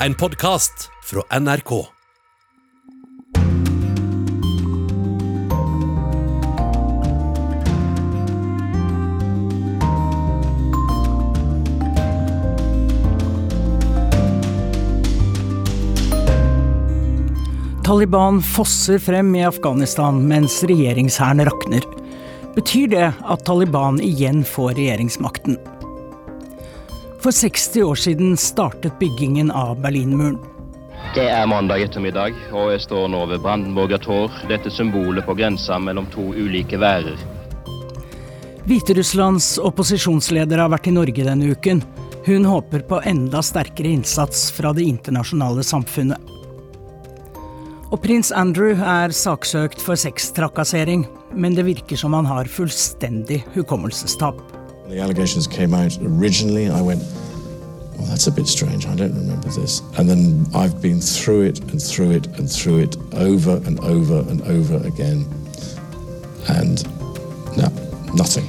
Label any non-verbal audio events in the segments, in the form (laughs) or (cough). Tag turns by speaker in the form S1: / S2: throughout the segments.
S1: en podkast fra NRK.
S2: Taliban fosser frem i Afghanistan mens regjeringshæren rakner. Betyr det at Taliban igjen får regjeringsmakten? For 60 år siden startet byggingen av Berlinmuren.
S3: Det er mandag ettermiddag, og jeg står nå ved Brandenburger Tor, dette symbolet på grensa mellom to ulike værer.
S2: Hviterusslands opposisjonsleder har vært i Norge denne uken. Hun håper på enda sterkere innsats fra det internasjonale samfunnet. Og prins Andrew er saksøkt for sextrakassering, men det virker som han har fullstendig hukommelsestap.
S4: The allegations came out originally. I went, well, that's a bit strange. I don't remember this. And then I've been through it and through it and through it over and over and over again. And no, nothing.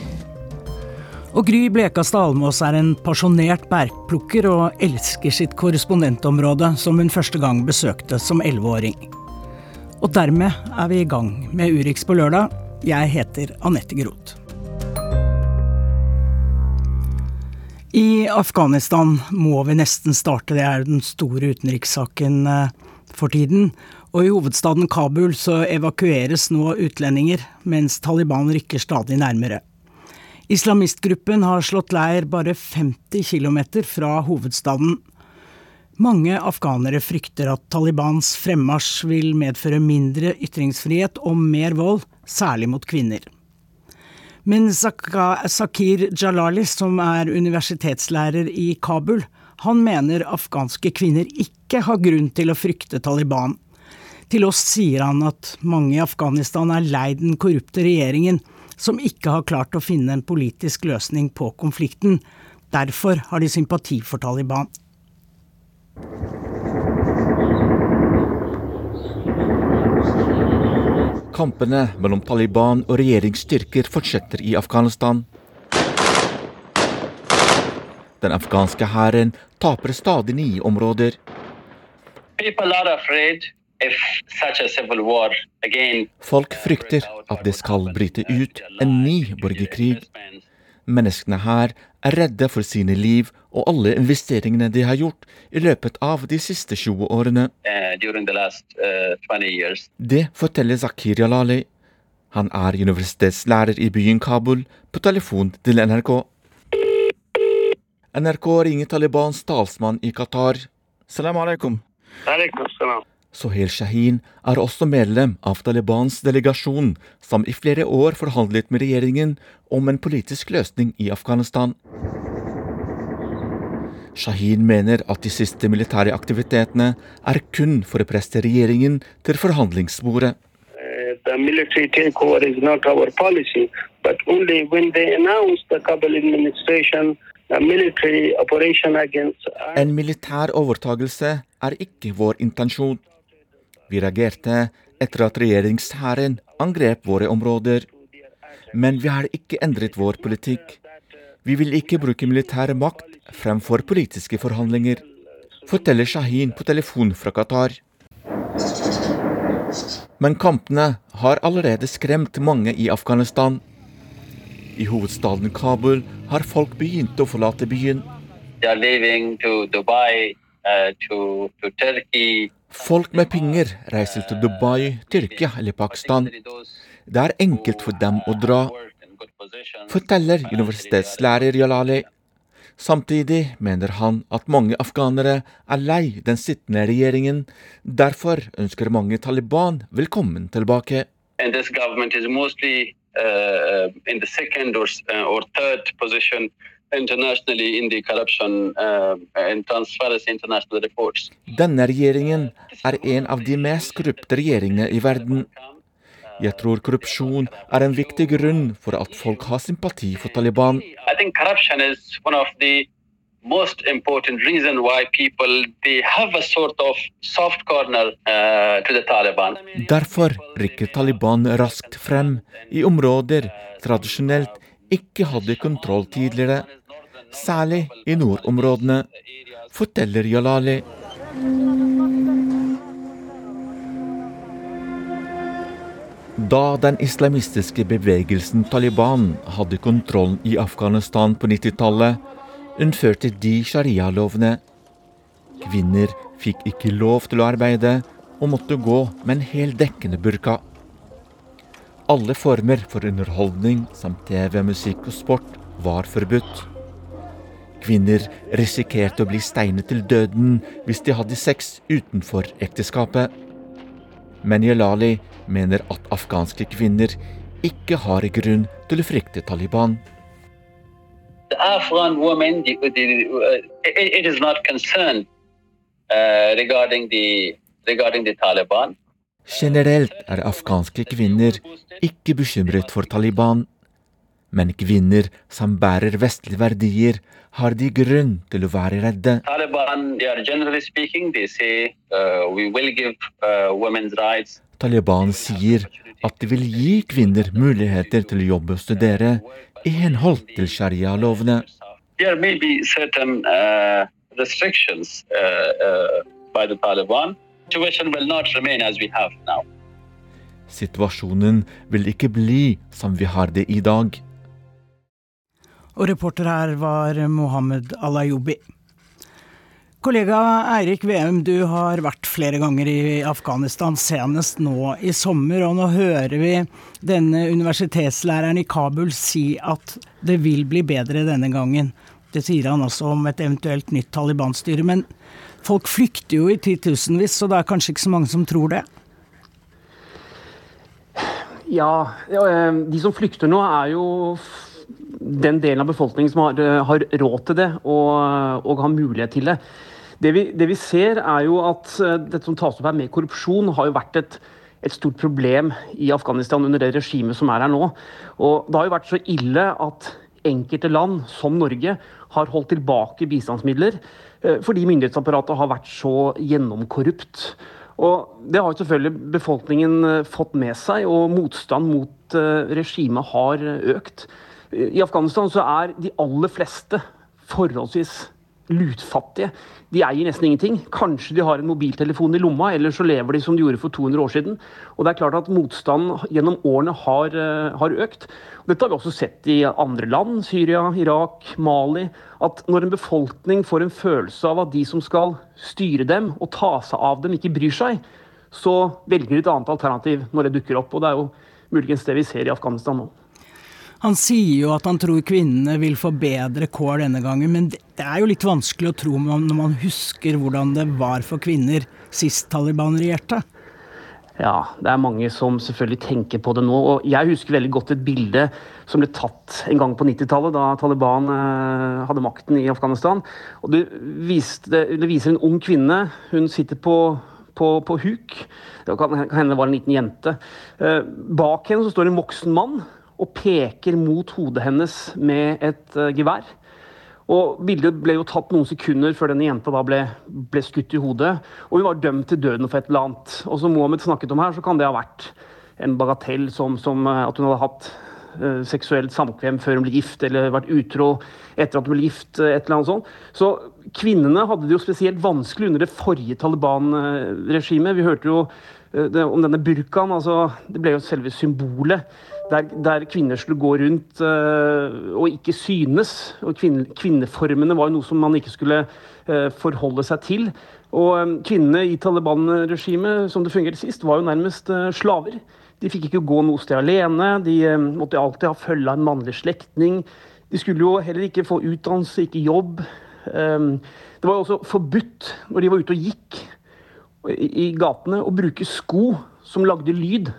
S2: Og Gry Blekastad Almås er en pasjonert bærplukker og elsker sitt korrespondentområde, som hun første gang besøkte som elleveåring. Og dermed er vi i gang med Urix på lørdag. Jeg heter Anette Groth. I Afghanistan må vi nesten starte, det er den store utenrikssaken eh, for tiden. Og i hovedstaden Kabul så evakueres nå utlendinger, mens Taliban rykker stadig nærmere. Islamistgruppen har slått leir bare 50 km fra hovedstaden. Mange afghanere frykter at Talibans fremmarsj vil medføre mindre ytringsfrihet og mer vold, særlig mot kvinner. Men Zakir Jalali, som er universitetslærer i Kabul, han mener afghanske kvinner ikke har grunn til å frykte Taliban. Til oss sier han at mange i Afghanistan er lei den korrupte regjeringen, som ikke har klart å finne en politisk løsning på konflikten. Derfor har de sympati for Taliban.
S5: Kampene mellom Taliban og regjeringsstyrker fortsetter i Afghanistan. Den afghanske hæren taper stadig nye områder. Folk frykter at det skal bryte ut en ny borgerkrig. Menneskene her er redde for sine liv og alle investeringene de har gjort i løpet av de siste 20 årene. Det forteller Zakir Jalali. Han er universitetslærer i byen Kabul, på telefon til NRK. NRK ringer Talibans talsmann i Qatar. Salam alaikum. Sohail Shahin er også medlem av Talibans delegasjon, som i flere år forhandlet med regjeringen om en politisk løsning i Afghanistan. Shahin mener at de siste militære aktivitetene er kun for å presse regjeringen til forhandlingsbordet.
S6: The military takeover is not our policy, but only when they announced the Kabul administration a military operation against
S5: En militær overtagelse er ikke vår intensjon. Vi reagerte etter at regjeringshæren angrep våre områder. Men vi har ikke endret vår politikk. Vi vil ikke bruke militær makt fremfor politiske forhandlinger, forteller Shahin på telefon fra Qatar. Men kampene har allerede skremt mange i Afghanistan. I hovedstaden Kabul har folk begynt å forlate byen. Folk med penger reiser til Dubai, Tyrkia eller Pakistan. Det er enkelt for dem å dra, forteller universitetslærer Jalali. Samtidig mener han at mange afghanere er lei den sittende regjeringen. Derfor ønsker mange Taliban velkommen tilbake.
S6: mostly uh, or, uh, or third position internationally in the corruption uh, and Transparency International reports.
S5: Denne regjeringen er en av de mest korrupte regjeringene i verden. Jeg tror korrupsjon er en viktig grunn for at folk har sympati for Taliban.
S6: I think corruption is one of the most important reason why people they have a sort of soft corner uh, to the Taliban.
S5: Derfor rykker Taliban raskt frem i områder tradisjonelt ikke hadde kontroll tidligere, særlig i nordområdene, forteller Jalali. Da den islamistiske bevegelsen Taliban hadde kontrollen i Afghanistan på 90-tallet, innførte de sharia-lovene. Kvinner fikk ikke lov til å arbeide og måtte gå med en heldekkende burka. Alle former for underholdning samt TV, musikk og sport var forbudt. Kvinner risikerte å bli steinet til døden hvis de hadde sex utenfor ekteskapet. Men Jelali mener at afghanske kvinner ikke har grunn til å frykte Taliban.
S6: Afghan women, the, the, uh, it, it uh, regarding the regarding the Taliban.
S5: Generelt er afghanske kvinner ikke bekymret for Taliban. Men kvinner som bærer vestlige verdier, har de grunn til å være redde.
S6: Taliban, speaking, say uh, give uh.
S5: Taliban sier at de vil gi kvinner muligheter til å jobbe og studere i henhold til sharia-lovene.
S6: There may be certain uh, restrictions uh, uh, by the Taliban. Situation will not remain as we have now.
S5: Situasjonen vil ikke bli som vi har det i dag.
S2: Og reporter her var Mohammed Alayoubi. Kollega Eirik Veum, du har vært flere ganger i Afghanistan, senest nå i sommer. Og nå hører vi denne universitetslæreren i Kabul si at det vil bli bedre denne gangen. Det sier han også om et eventuelt nytt Taliban-styre. Men folk flykter jo i titusenvis, så det er kanskje ikke så mange som tror det?
S7: Ja, de som flykter nå er jo den delen av befolkningen som har, har råd til det og, og, har mulighet til det. Det vi, det vi, ser er jo at dette som tas opp her med korrupsjon, har jo vært et, et stort problem i Afghanistan under det regimet som er her nå. Og det har jo vært så ille at enkelte land, som Norge, har holdt tilbake bistandsmidler fordi myndighetsapparatet har vært så gjennomkorrupt. Og Det har selvfølgelig befolkningen fått med seg, og motstand mot regimet har økt. I Afghanistan så er de aller fleste forholdsvis lutfattige. De eier nesten ingenting. Kanskje de har en mobiltelefon i lomma, eller så lever de som de gjorde for 200 år siden. Og det er klart at Motstanden gjennom årene har, har økt. Dette har vi også sett i andre land, Syria, Irak, Mali. At når en befolkning får en følelse av at de som skal styre dem og ta seg av dem, ikke bryr seg, så velger de et annet alternativ når det dukker opp. Og det er jo muligens det vi ser i Afghanistan nå.
S2: Han sier jo at han tror kvinnene vil få bedre kår denne gangen, men det er jo litt vanskelig å tro når man husker hvordan det var for kvinner sist Taliban regjerte.
S7: Ja, det er mange som selvfølgelig tenker på det nå. og Jeg husker veldig godt et bilde som ble tatt en gang på 90-tallet, da Taliban eh, hadde makten i Afghanistan. og det, viste, det, viser en ung kvinne. Hun sitter på, på, på huk. Det kan hende det var en liten jente. Eh, bak henne så står en voksen mann og peker mot hodet hennes med et uh, gevær. Og Bildet ble jo tatt noen sekunder før denne jenta da ble, ble, skutt i hodet. Og hun var dømt til døden for et eller annet. Og som Mohammed snakket om her, så kan det ha vært en bagatell som, som at hun hadde hatt uh, seksuelt samkvem før hun ble gift, eller vært utro etter at hun ble gift. Et eller annet sånt. Så kvinnene hadde det jo spesielt vanskelig under det forrige Taliban-regimet. Vi hørte jo om denne burkaen. altså Det ble jo selve symbolet der, der, kvinner skulle gå rundt uh, og ikke synes. og kvinne, Kvinneformene var noe som man ikke skulle uh, forholde seg til. Og um, Kvinnene i Taliban-regimet som det fungerte sist, var jo nærmest uh, slaver. De fikk ikke gå noe sted alene, de måtte alltid ha følge av en mannlig slektning. De skulle jo heller ikke få utdannelse, ikke jobb. Um, det var jo også forbudt når de var ute og gikk i, i gatene, å bruke sko som lagde lyd.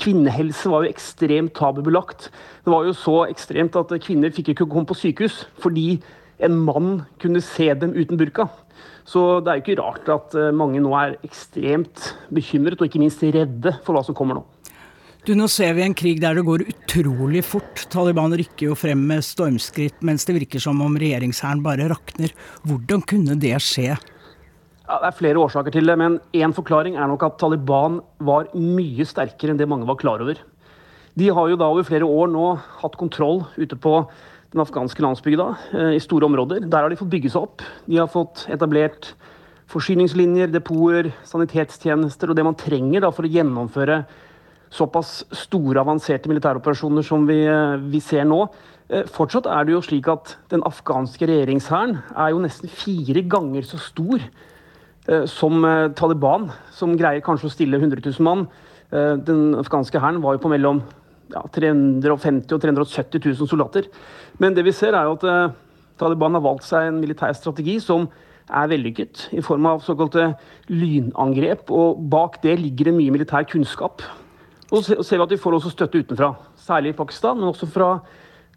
S7: Kvinnehelse var jo ekstremt tabubelagt. Det var jo så ekstremt at kvinner fikk ikke komme på sykehus fordi en mann kunne se dem uten burka. Så det er jo ikke rart at eh, mange nå er ekstremt bekymret, og ikke minst redde for hva som kommer nå.
S2: Du, Nå ser vi en krig der det går utrolig fort. Taliban rykker jo frem med stormskritt, mens det virker som om regjeringshæren bare rakner. Hvordan kunne det skje?
S7: Ja, det er flere årsaker til det, men én forklaring er nok at Taliban var mye sterkere enn det mange var klar over. De har jo da over flere år nå hatt kontroll ute på den afghanske landsbygda eh, i store områder. Der har de fått bygge seg opp. De har fått etablert forsyningslinjer, depoter, sanitetstjenester og det man trenger for å gjennomføre såpass store, avanserte militæroperasjoner som vi, eh, vi ser nå. Eh, fortsatt er det jo slik at den afghanske regjeringshæren er jo nesten fire ganger så stor som Taliban, som greier kanskje å stille 100 000 mann. Den afghanske hæren var jo på mellom ja, 350 og 370 000 soldater. Men det vi ser er jo at Taliban har valgt seg en militær strategi som er vellykket, i form av såkalte lynangrep. Og bak det ligger det mye militær kunnskap. Og så ser vi at vi får også støtte utenfra, særlig i Pakistan, men også fra,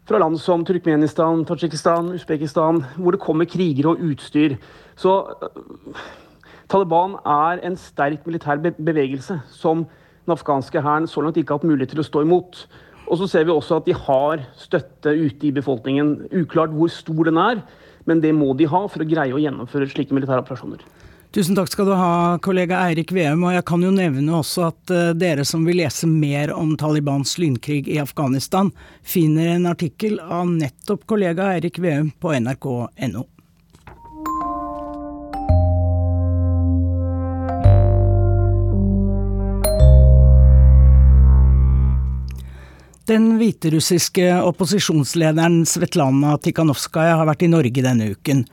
S7: fra land som Turkmenistan, Tadsjikistan, Usbekistan, hvor det kommer krigere og utstyr. Så Taliban er en sterk militær bevegelse som den afghanske hæren så langt ikke har hatt mulighet til å stå imot. Og så ser vi også at de har støtte ute i befolkningen. Uklart hvor stor den er, men det må de ha for å greie å gjennomføre slike militære operasjoner.
S2: Tusen takk skal du ha, kollega Eirik Veum. Og jeg kan jo nevne også at uh, dere som vil lese mer om Talibans lynkrig i Afghanistan, finner en artikkel av nettopp kollega Eirik Veum på nrk.no. Den hviterussiske opposisjonslederen Svetlana Tikhanovskaja har vært i Norge denne uken.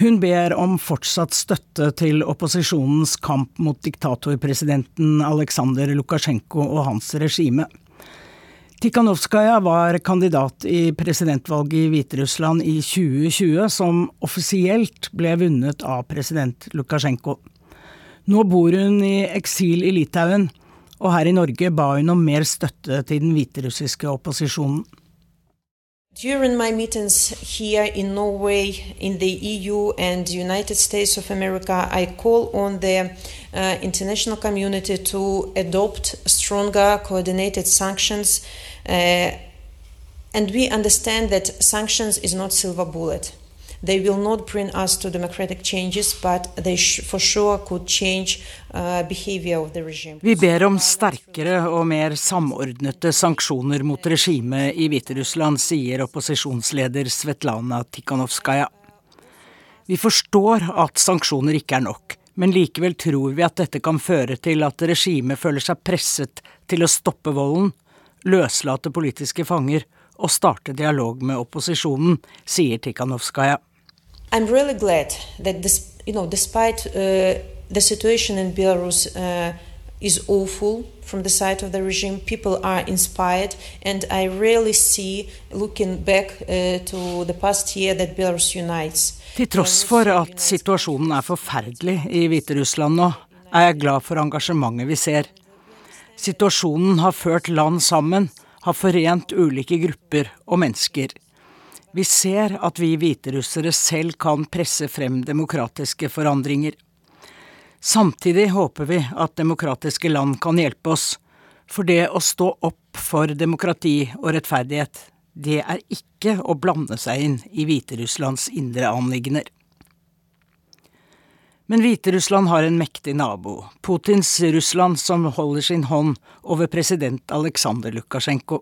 S2: Hun ber om fortsatt støtte til opposisjonens kamp mot diktatorpresidenten Aleksandr Lukasjenko og hans regime. Tikhanovskaja var kandidat i presidentvalget i Hviterussland i 2020, som offisielt ble vunnet av president Lukasjenko. Nå bor hun i eksil i Litauen, og her i Norge ba hun om mer støtte til den hviterussiske opposisjonen.
S8: During my meetings here in Norway, in the EU and United States of America, I call on the uh, international community to adopt stronger coordinated sanctions. Uh, and we understand that sanctions is not silver bullet. They will not bring us to democratic changes, but they for sure could change uh, regime.
S2: Vi ber om sterkere og mer samordnete sanksjoner mot regimet i Hviterussland, sier opposisjonsleder Svetlana Tikhanovskaja. Vi forstår at sanksjoner ikke er nok, men likevel tror vi at dette kan føre til at regimet føler seg presset til å stoppe volden, løslate politiske fanger og starte dialog med opposisjonen, sier Tikhanovskaja.
S8: I'm really glad that this, you know, despite uh, the situation in Belarus uh, is awful from the side of the regime, people are inspired, and I really see, looking back uh, to the past year, that Belarus unites.
S2: Til tross for at situasjonen er forferdelig i Hviterussland nå, er jeg glad for engasjementet vi ser. Situasjonen har ført land sammen, har forent ulike grupper og mennesker. Vi ser at vi hviterussere selv kan presse frem demokratiske forandringer. Samtidig håper vi at demokratiske land kan hjelpe oss, for det å stå opp for demokrati og rettferdighet, det er ikke å blande seg inn i Hviterusslands indre anliggender. Men Hviterussland har en mektig nabo, Putins Russland, som holder sin hånd over president Aleksandr Lukasjenko.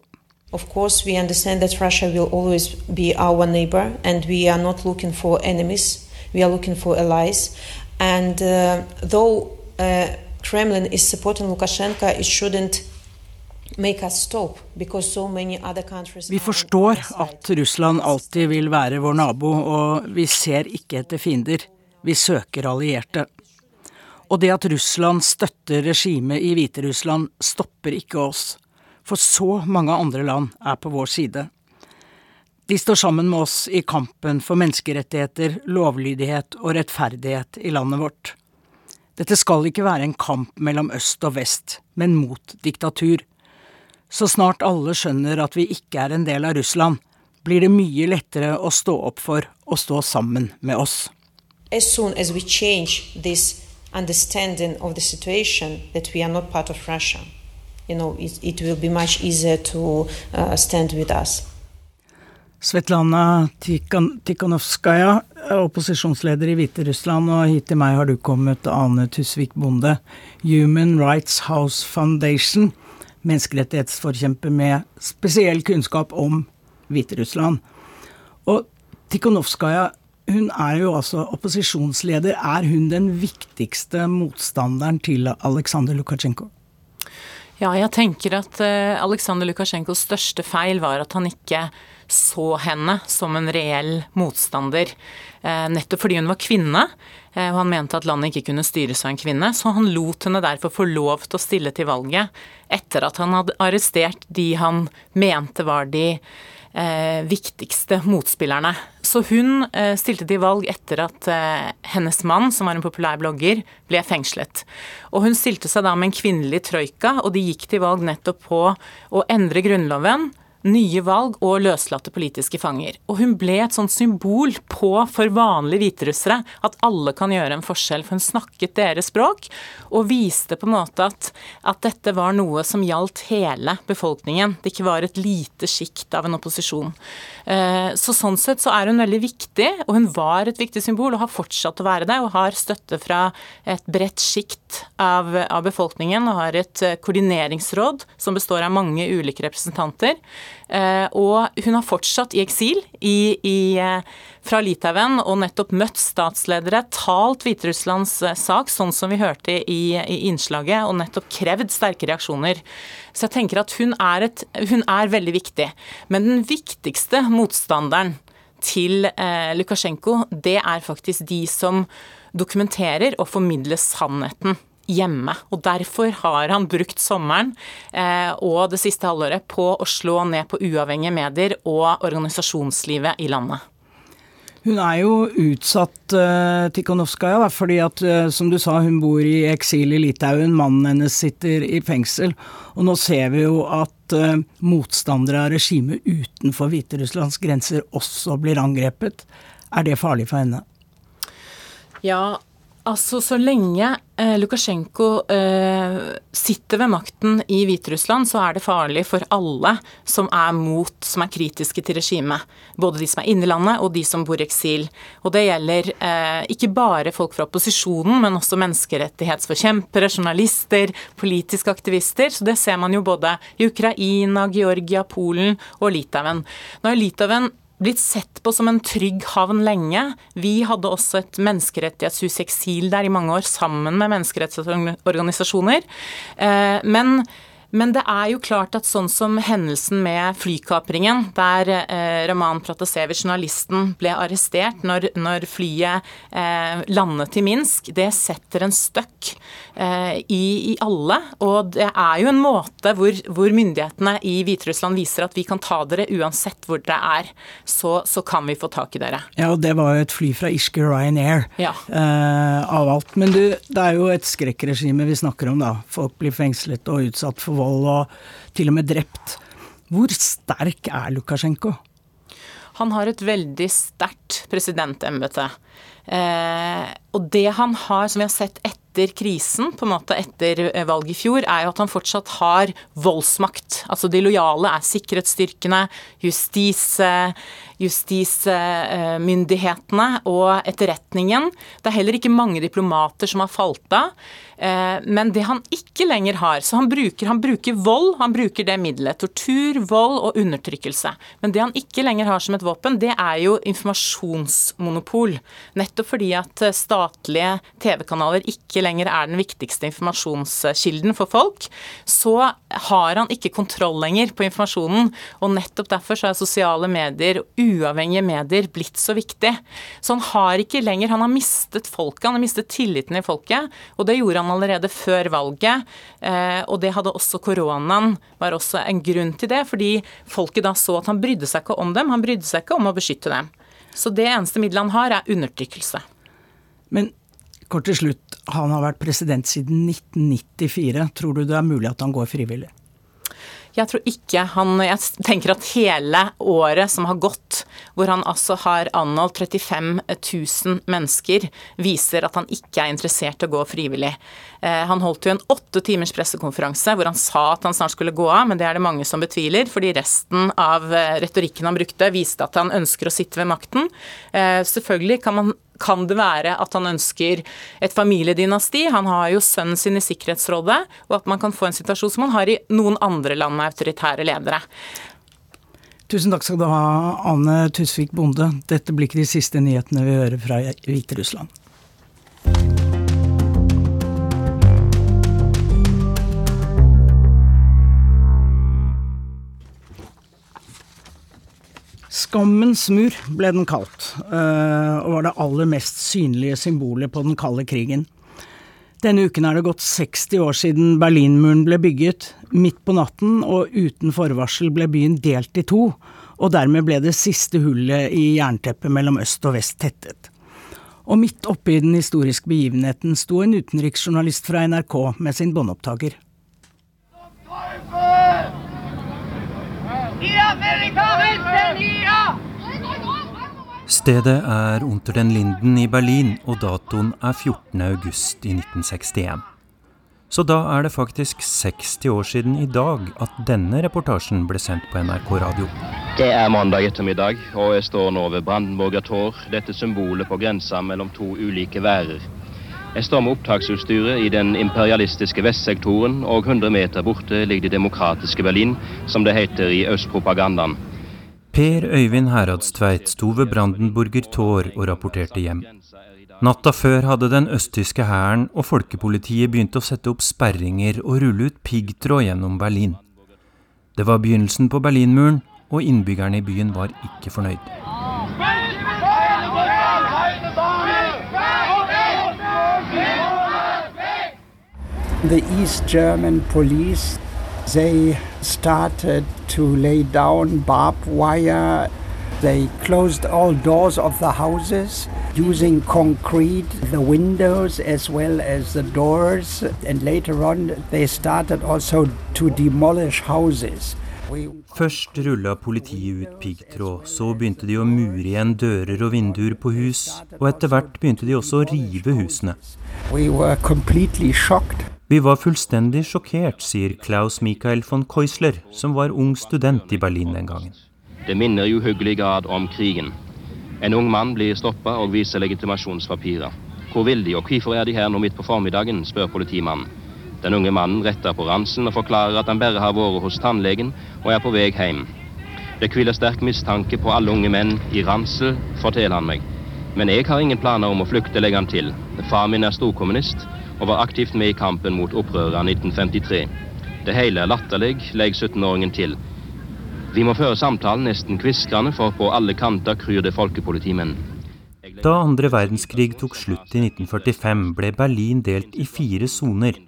S8: Of course, we understand that Russia will always be our neighbor, and we are not looking for enemies. We are looking for allies. And uh, though uh, Kremlin is supporting Lukashenko, it shouldn't stop so many other countries
S2: Vi forstår at Russland alltid vil være vår nabo, og vi ser ikke etter fiender. Vi søker allierte. Og det at Russland støtter regimet i Hviterussland, stopper ikke oss for så mange andre land er på vår side. De står sammen med oss i kampen for menneskerettigheter, lovlydighet og rettferdighet i landet vårt. Dette skal ikke være en kamp mellom øst og vest, men mot diktatur. Så snart alle skjønner at vi ikke er en del av Russland, blir det mye lettere å stå opp for og stå sammen med oss.
S8: As soon as we change this understanding of the situation that we are not part of Russia, you know, it, it will be much easier to uh, stand with us.
S2: Svetlana Tikhanovskaja, opposisjonsleder i Hviterussland, og hit til meg har du kommet, Ane Tusvik Bonde. Human Rights House Foundation, menneskerettighetsforkjemper med spesiell kunnskap om Hviterussland. Og Tikhanovskaja hun er jo altså opposisjonsleder. Er hun den viktigste motstanderen til Aleksandr Lukasjenko?
S9: Ja, jeg tenker at uh, Aleksandr Lukasjenkos største feil var at han ikke så henne som en reell motstander. Uh, nettopp fordi hun var kvinne, uh, og han mente at landet ikke kunne styres av en kvinne. Så han lot henne derfor få lov til å stille til valget, etter at han hadde arrestert de han mente var de eh, viktigste motspillerne. Så hun eh, stilte til valg etter at eh, hennes mann, som var en populær blogger, ble fengslet. Og hun stilte seg da med en kvinnelig troika, og de gikk til valg nettopp på å endre grunnloven nye valg og løslatte politiske fanger. Og hun ble et sånt symbol på for vanlige hviterussere at alle kan gjøre en forskjell, for hun snakket deres språk og viste på en måte at, at dette var noe som gjaldt hele befolkningen. Det ikke var et lite sjikt av en opposisjon. Eh, så sånn sett så er hun veldig viktig, og hun var et viktig symbol og har fortsatt å være det, og har støtte fra et bredt sjikt av, av befolkningen og har et eh, koordineringsråd som består av mange ulike representanter. Eh, og hun har fortsatt i eksil i, i, eh, fra Litauen og nettopp møtt statsledere, talt Hviterusslands eh, sak, sånn som vi hørte i, i, innslaget, og nettopp krevd sterke reaksjoner. Så jeg tenker at hun er, et, hun er veldig viktig. Men den viktigste motstanderen til eh, Lukasjenko, det er faktisk de som dokumenterer og formidler sannheten hjemme. Og Derfor har han brukt sommeren eh, og det siste halvåret på å slå ned på uavhengige medier og organisasjonslivet i landet.
S2: Hun er jo utsatt, uh, Tikhonovskaja, fordi at, uh, som du sa, hun bor i eksil i Litauen. Mannen hennes sitter i fengsel. Og nå ser vi jo at uh, motstandere av regimet utenfor Hviterusslands grenser også blir angrepet. Er det farlig for henne?
S9: Ja, Altså, Så lenge eh, Lukasjenko eh, sitter ved makten i Hviterussland, så er det farlig for alle som er mot, som er kritiske til regimet. Både de som er inne i landet, og de som bor i eksil. Og det gjelder eh, ikke bare folk fra opposisjonen, men også menneskerettighetsforkjempere, journalister, politiske aktivister. Så det ser man jo både i Ukraina, Georgia, Polen og Litauen. Nå er Litauen blitt sett på som en trygg havn lenge. Vi hadde også et menneskerettighetshus i eksil der i mange år, sammen med menneskerettsorganisasjoner. Eh, men men det er jo klart at sånn som hendelsen med flykapringen, der eh, Raman Pratasevitsj, journalisten, ble arrestert når, når flyet eh, landet i Minsk, det setter en støkk eh, i, i, alle. Og det er jo en måte hvor, hvor myndighetene i Hviterussland viser at vi kan ta dere uansett hvor dere er. Så, så, kan vi få tak i dere.
S2: Ja, og det var jo et fly fra irske Ryanair
S9: ja.
S2: eh, av alt. Men du, det er jo et skrekkregime vi snakker om, da. Folk blir fengslet og utsatt for vold og til og med drept. Hvor sterk er Lukasjenko?
S9: Han har et veldig sterkt presidentembete. Eh, og det han har, som vi har sett etter krisen, på en måte etter eh, valget i fjor, er jo at han fortsatt har voldsmakt. Altså de lojale er sikkerhetsstyrkene, justis, justismyndighetene og etterretningen. Det er heller ikke mange diplomater som har falt av. Eh, men det han ikke lenger har Så han bruker, han bruker vold, han bruker det middelet. Tortur, vold og undertrykkelse. Men det han ikke lenger har som et våpen, det er jo informasjonsmonopol. Nettopp fordi at eh, statlige TV-kanaler ikke lenger er den viktigste informasjonskilden for folk, så har han ikke kontroll lenger på informasjonen. Og nettopp derfor så er sosiale medier uavhengige medier blitt så viktig. Så han har ikke lenger Han har mistet folket, han har mistet tilliten i folket. Og det gjorde han allerede før valget. Eh, og det hadde også koronaen var også en grunn til det, fordi folket da så at han brydde seg ikke om dem. Han brydde seg ikke om å beskytte dem. Så det eneste middelet han har, er undertrykkelse.
S2: Men kort til slutt, han har vært president siden 1994. Tror du det er mulig at han går frivillig?
S9: Jeg tror ikke han Jeg tenker at hele året som har gått, hvor han altså har anholdt 35 000 mennesker, viser at han ikke er interessert i å gå frivillig. Eh, han holdt jo en åtte timers pressekonferanse hvor han sa at han snart skulle gå av, men det er det mange som betviler, fordi resten av eh, retorikken han brukte, viste at han ønsker å sitte ved makten. Eh, selvfølgelig kan man kan det være at han ønsker et familiedynasti? Han har jo sønnen sin i Sikkerhetsrådet, og at man kan få en situasjon som man har i noen andre land med autoritære ledere.
S2: Tusen takk skal du ha, Anne Tusvik Bonde. Dette blir ikke de siste nyhetene vi hører fra Hviterussland. Skammens mur ble den kalt, eh, og var det aller mest synlige symbolet på den kalde krigen. Denne uken er det gått 60 år siden Berlinmuren ble bygget. Midt på natten og uten forvarsel ble byen delt i to, og dermed ble det siste hullet i jernteppet mellom øst og vest tettet. Og midt oppe i den historiske begivenheten sto en utenriksjournalist fra NRK med sin båndopptaker.
S10: Stedet er Unter den Linden i Berlin, og datoen er 14. august i 1961. Så da er det faktisk 60 år siden i dag at denne reportasjen ble sendt på NRK radio.
S3: Det er mandag ettermiddag, og jeg står nå ved Brandenburger Tor, dette symbolet på grensa mellom to ulike værer. Jeg står med opptaksutstyret i den imperialistiske vestsektoren, og 100 meter borte ligger det demokratiske Berlin, som det heter i østpropagandaen.
S10: Per Øyvind Heradstveit sto ved Brandenburger Tor og rapporterte hjem. Natta før hadde den østtyske hæren og folkepolitiet begynt å sette opp sperringer og rulle ut piggtråd gjennom Berlin. Det var begynnelsen på Berlinmuren, og innbyggerne i byen var ikke fornøyd.
S11: The East German police they started to lay down barbed wire They closed all doors of the houses using concrete, the windows as well as the doors. And later on, they started also to demolish houses.
S10: Først rulla politiet ut piggtråd, så begynte de å mure igjen dører og vinduer på hus, og etter hvert begynte de også å rive husene.
S11: We
S10: Vi var fullstendig sjokkert, sier Klaus Michael von Keusler, som var ung student i Berlin den gangen.
S3: Det minner i uhyggelig grad om krigen. En ung mann blir stoppa og viser legitimasjonspapirer. Hvor vil de, og hvorfor er de her nå midt på formiddagen, spør politimannen. Den unge mannen retter på ransen og forklarer at han bare har vært hos tannlegen og er på vei hjem. Det hviler sterk mistanke på alle unge menn i ransel, forteller han meg. Men jeg har ingen planer om å flykte, legger han til. Far min er storkommunist og var aktivt med i kampen mot opprøret 1953. Det hele er latterlig, legger 17-åringen til. Vi må føre samtalen nesten kviskrende, for på alle kanter kryr det folkepolitimenn.
S10: Da andre verdenskrig tok slutt i 1945, ble Berlin delt i fire soner.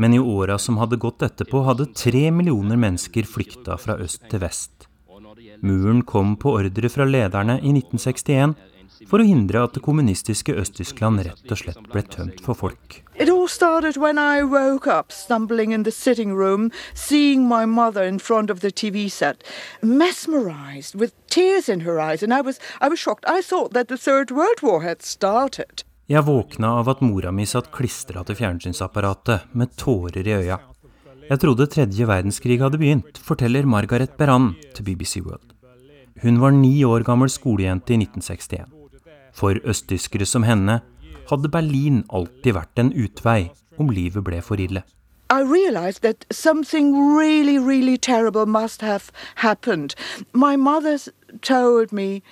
S10: Men i åra som hadde gått etterpå, hadde tre millioner mennesker flykta fra øst til vest. Muren kom på ordre fra lederne i 1961 for å hindre at det kommunistiske Øst-Tyskland rett og slett ble tømt for folk.
S12: Up, room, set, eyes, I was, I was.
S10: Jeg våkna av at mora mi satt klistra til fjernsynsapparatet med tårer i øya. Jeg trodde tredje verdenskrig hadde begynt, forteller Margaret Beran til BBC World. Hun var ni år gammel skolejente i 1961. For østtyskere som henne hadde Berlin alltid vært en utvei om livet ble for ille.
S12: I realized that something really, really terrible must have happened. My mother told me,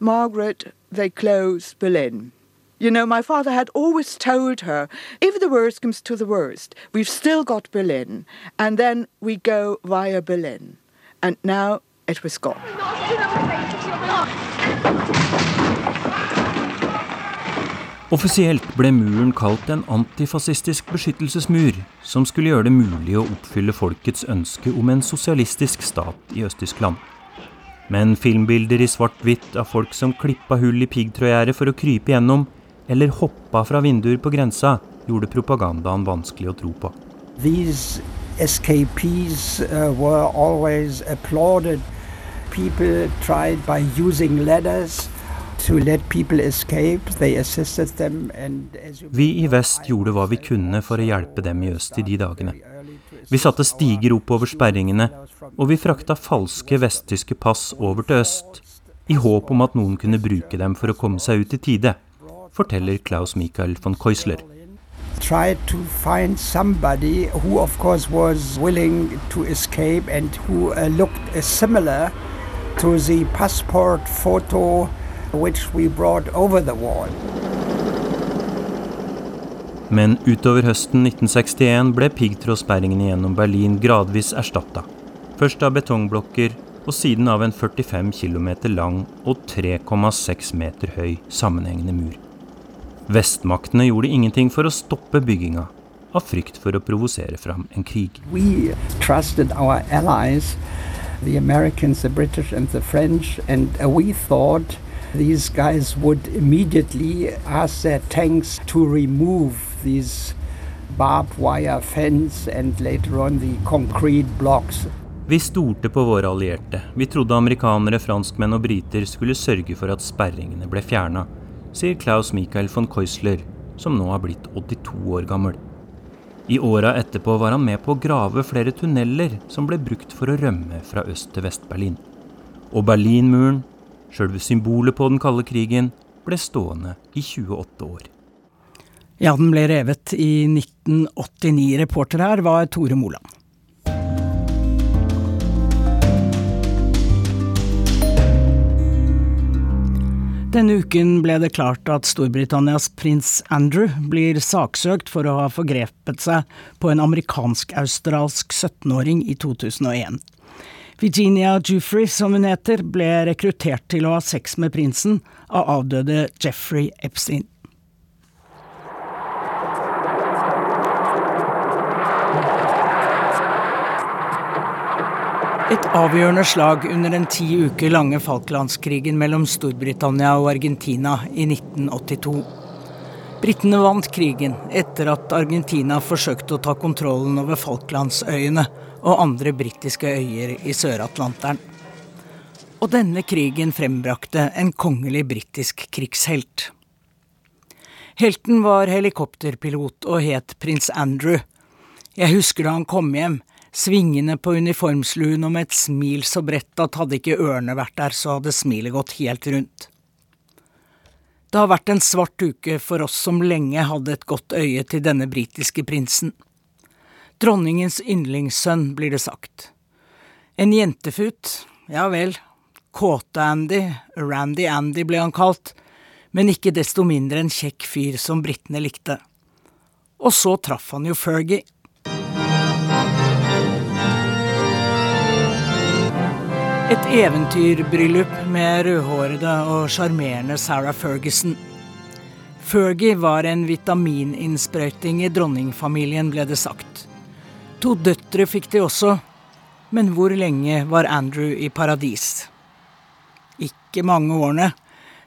S12: Margaret, they close Berlin. You know, my father had always told her, if the worst comes to the worst, we've still got Berlin, and then we go via Berlin. And now it was gone.
S10: Offisielt ble muren kalt en antifascistisk beskyttelsesmur, som skulle gjøre det mulig å oppfylle folkets ønske om en sosialistisk stat i Øst-Tyskland. Men filmbilder i svart-hvitt av folk som klippa hull i piggtrådgjerdet for å krype gjennom, eller hoppa fra vinduer på grensa, gjorde propagandaen vanskelig å tro på.
S11: These escapees uh, were always applauded. People tried by using ladders
S10: vi i vest gjorde hva vi kunne for å hjelpe dem i øst i de dagene. Vi satte stiger oppover sperringene, og vi frakta falske vesttyske pass over til øst, i håp om at noen kunne bruke dem for å komme seg ut i tide, forteller Klaus Michael von Keusler.
S11: Tried to find somebody who, of course, was willing to escape and who uh, looked uh, similar to the passport photo which we brought over the wall.
S10: Men utover høsten 1961 ble piggtrådsperringene gjennom Berlin gradvis erstatta. Først av betongblokker, og siden av en 45 km lang og 3,6 meter høy sammenhengende mur. Vestmaktene gjorde ingenting for å stoppe bygginga, av frykt for å provosere fram en krig.
S11: We trusted our allies, the Americans, the British and the French, and we thought these guys would immediately ask their tanks to remove these barbed wire fence and later on the concrete blocks.
S10: Vi stolte på våre allierte. Vi trodde amerikanere, franskmenn og briter skulle sørge for at sperringene ble fjerna, sier Klaus Michael von Keusler, som nå har blitt 82 år gammel. I åra etterpå var han med på å grave flere tunneler som ble brukt for å rømme fra Øst- til Vest-Berlin. Og Berlinmuren, sjølve symbolet på den kalde krigen, ble stående i 28 år.
S2: Ja, den ble revet i 1989. Reporter her var Tore Moland. Denne uken ble det klart at Storbritannias prins Andrew blir saksøkt for å ha forgrepet seg på en amerikansk-australsk 17-åring i 2001. Virginia Jufrey, som hun heter, ble rekruttert til å ha sex med prinsen av avdøde Jeffrey Epstein. Et avgjørende slag under den ti uker lange Falklandskrigen mellom Storbritannia og Argentina i 1982. Britene vant krigen etter at Argentina forsøkte å ta kontrollen over Falklandsøyene og andre britiske øyer i Sør-Atlanteren. Og denne krigen frembrakte en kongelig britisk krigshelt. Helten var helikopterpilot og het prins Andrew. Jeg husker da han kom hjem svingende på uniformsluen og med et smil så bredt at hadde ikke ørene vært der, så hadde smilet gått helt rundt. Det har vært en svart uke for oss som lenge hadde et godt øye til denne britiske prinsen. Dronningens yndlingssønn, blir det sagt. En jentefut, ja vel, Kåte-Andy, Randy Andy ble han kalt, men ikke desto mindre en kjekk fyr som britene likte. Og så traff han jo Fergie. Et eventyrbryllup med rødhårede og sjarmerende Sarah Ferguson. Fergie var en vitamininnsprøyting i dronningfamilien, ble det sagt. To døtre fikk de også, men hvor lenge var Andrew i paradis? Ikke mange årene.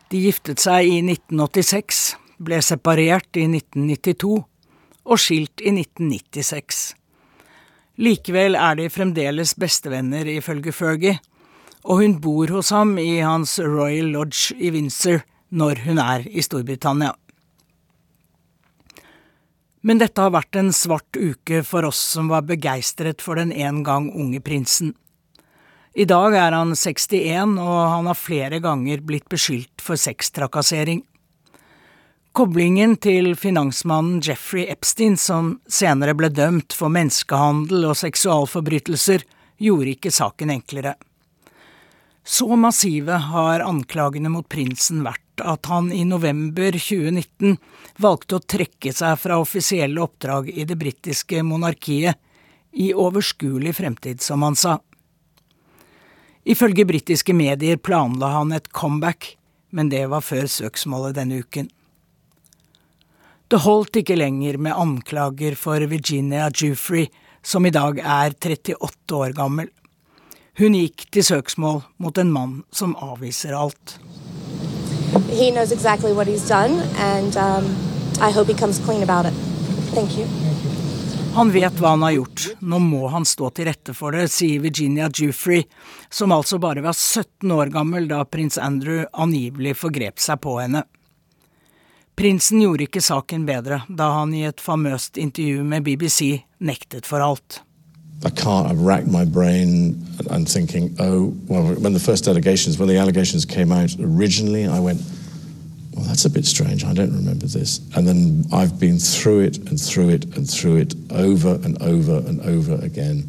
S2: De giftet seg i 1986, ble separert i 1992 og skilt i 1996. Likevel er de fremdeles bestevenner, ifølge Fergie, og hun bor hos ham i hans Royal Lodge i Windsor når hun er i Storbritannia. Men dette har vært en svart uke for oss som var begeistret for den en gang unge prinsen. I dag er han 61, og han har flere ganger blitt beskyldt for sextrakassering. Koblingen til finansmannen Jeffrey Epstein, som senere ble dømt for menneskehandel og seksualforbrytelser, gjorde ikke saken enklere. Så massive har anklagene mot prinsen vært at han i november 2019 valgte å trekke seg fra offisielle oppdrag i det britiske monarkiet i overskuelig fremtid, som han sa. Ifølge britiske medier planla han et comeback, men det var før søksmålet denne uken. Det holdt ikke lenger med anklager for Virginia Jufrey, som i dag er 38 år gammel. Hun gikk til søksmål mot en mann som avviser alt.
S13: He knows exactly what he's done, and um, I hope he comes clean about it. Thank you.
S2: Han vet hva han har gjort, nå må han stå til rette for det, sier Virginia Jufrey, som altså bare var 17 år gammel da prins Andrew angivelig forgrep seg på henne. Prinsen gjorde ikke saken bedre da han i et famøst intervju med BBC nektet for alt.
S4: I can't. I've racked my brain and thinking, oh, well, when the first allegations, when the allegations came out originally, I went, well, that's a bit strange. I don't remember this. And then I've been through it and through it and through it over and over and over again.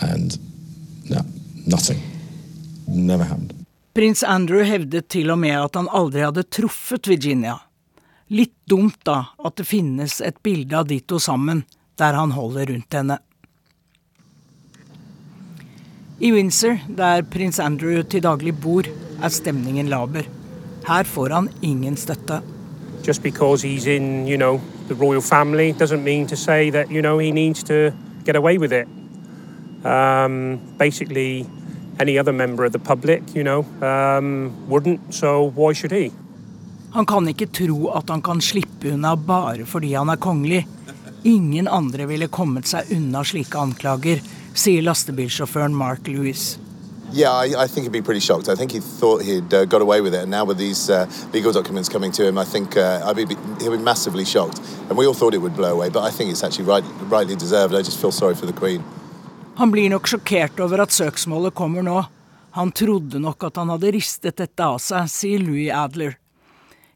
S4: And no, nothing. Never happened.
S2: Prins Andrew hevdet til og med at han aldri hadde truffet Virginia. Litt dumt, da, at det finnes et bilde av de to sammen, der han holder rundt henne. I Windsor, der prins Andrew til daglig bor, er stemningen laber. Her får han ingen støtte.
S14: Just because he's in, you know, the royal family doesn't mean to say that, you know, he needs to get away with it. Um, basically, any other member of the public, you know, um, wouldn't, so why should he?
S2: Han kan ikke tro at han kan slippe unna bare fordi han er kongelig. Ingen andre ville kommet seg unna slike anklager, sier lastebilsjåføren Mark Lewis.
S15: Yeah, I, I, think he'd be pretty shocked. I think he thought he'd uh, got away with it, and now with these uh, legal documents coming to him, I think uh, be, he'd be massively shocked. And we all thought it would blow away, but I think it's actually right, rightly deserved. I just feel sorry for the Queen.
S2: Han blir nok sjokkert over at søksmålet kommer nå. Han trodde nok at han hadde ristet dette av seg, sier Louis Adler.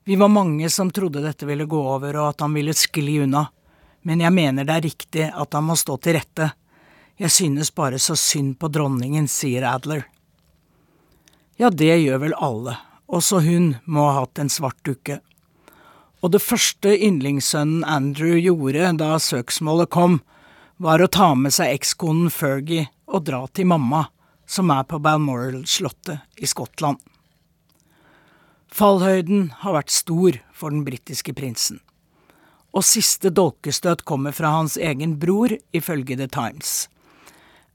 S2: Vi var mange som trodde dette ville gå over og at han ville skli unna, men jeg mener det er riktig at han må stå til rette. Jeg synes bare så synd på dronningen, sier Adler. Ja, det gjør vel alle, også hun må ha hatt en svart dukke. Og det første yndlingssønnen Andrew gjorde da søksmålet kom, var å ta med seg ekskonen Fergie og dra til mamma, som er på Balmoral-slottet i Skottland. Fallhøyden har vært stor for den britiske prinsen. Og siste dolkestøt kommer fra hans egen bror, ifølge The Times.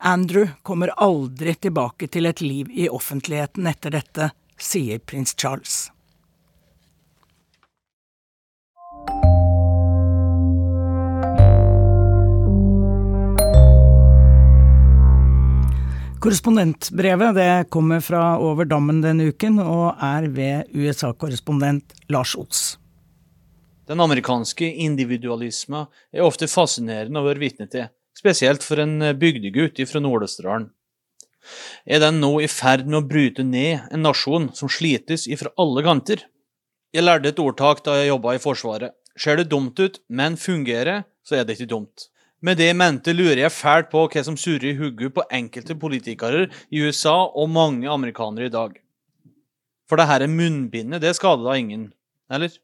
S2: Andrew kommer aldri tilbake til et liv i offentligheten etter dette, sier prins Charles. Korrespondentbrevet det kommer fra over dammen denne uken, og er ved USA-korrespondent Lars Os.
S16: Den amerikanske individualismen er ofte fascinerende å være vitne til spesielt for en eh, bygdegutt fra Nord-Østerdalen. Er den nå i ferd med å bryte ned en nasjon som slites ifra alle kanter? Jeg lærte et ordtak da jeg jobba i Forsvaret. Ser det dumt ut, men fungerer, så er det ikke dumt. Med det mente lurer jeg fælt på hva som surrer i hodet på enkelte politikere i USA og mange amerikanere i dag. For det her er munnbindet, det skader da ingen, eller?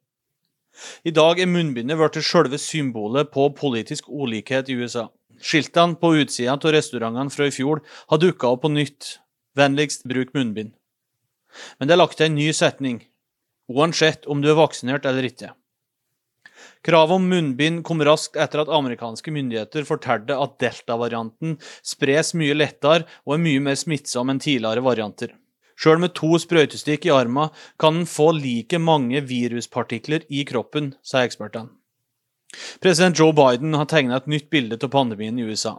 S16: I dag er munnbindet blitt selve symbolet på politisk ulikhet i USA. Skiltene på utsida av restaurantene fra i fjor har dukka opp på nytt. Vennligst bruk munnbind. Men det er lagt til en ny setning, uansett om du er vaksinert eller ikke. Kravet om munnbind kom raskt etter at amerikanske myndigheter fortalte at delta-varianten spres mye lettere og er mye mer smittsom enn tidligere varianter. Sjøl med to sprøytestikk i armen kan en få like mange viruspartikler i kroppen, sier ekspertene. President Joe Biden har tegna et nytt bilde av pandemien i USA.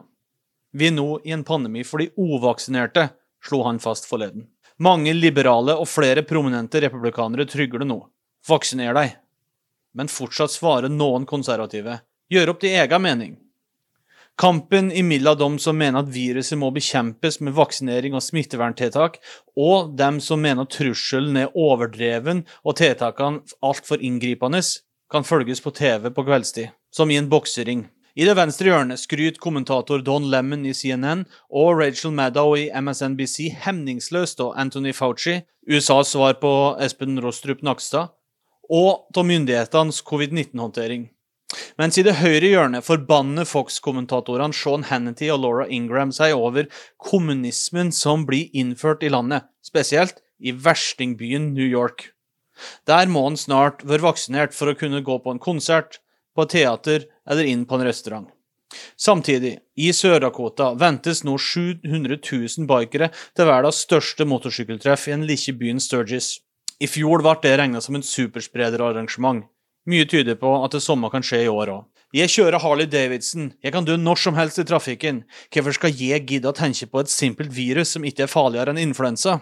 S16: Vi er nå i en pandemi for de ovaksinerte, slo han fast forleden. Mange liberale og flere prominente republikanere trygler det nå. Vaksiner deg. Men fortsatt svarer noen konservative. Gjør opp din egen mening. Kampen imellom dem som mener at viruset må bekjempes med vaksinering og smitteverntiltak, og dem som mener trusselen er overdreven og tiltakene altfor inngripende, kan følges på TV på kveldstid, som i en boksering. I det venstre hjørnet skryter kommentator Don Lemon i CNN og Rachel Maddow i MSNBC hemningsløst av Anthony Fauci, USAs svar på Espen Rostrup Nakstad, og av myndighetenes covid-19-håndtering. Mens i det høyre hjørnet forbanner Fox-kommentatorene Sean Hannity og Laura Ingram seg over kommunismen som blir innført i landet, spesielt i verstingbyen New York. Der må han snart være vaksinert for å kunne gå på en konsert, på et teater eller inn på en restaurant. Samtidig, i Sør-Dakota ventes nå 700 000 bikere til verdens største motorsykkeltreff i den lille byen Sturgis. I fjor ble det regna som en supersprederarrangement. Mye tyder på at det samme kan skje i år òg. Jeg kjører Harley Davidson, jeg kan dø når som helst i trafikken. Hvorfor skal jeg gidde å tenke på et simpelt virus som ikke er farligere enn influensa?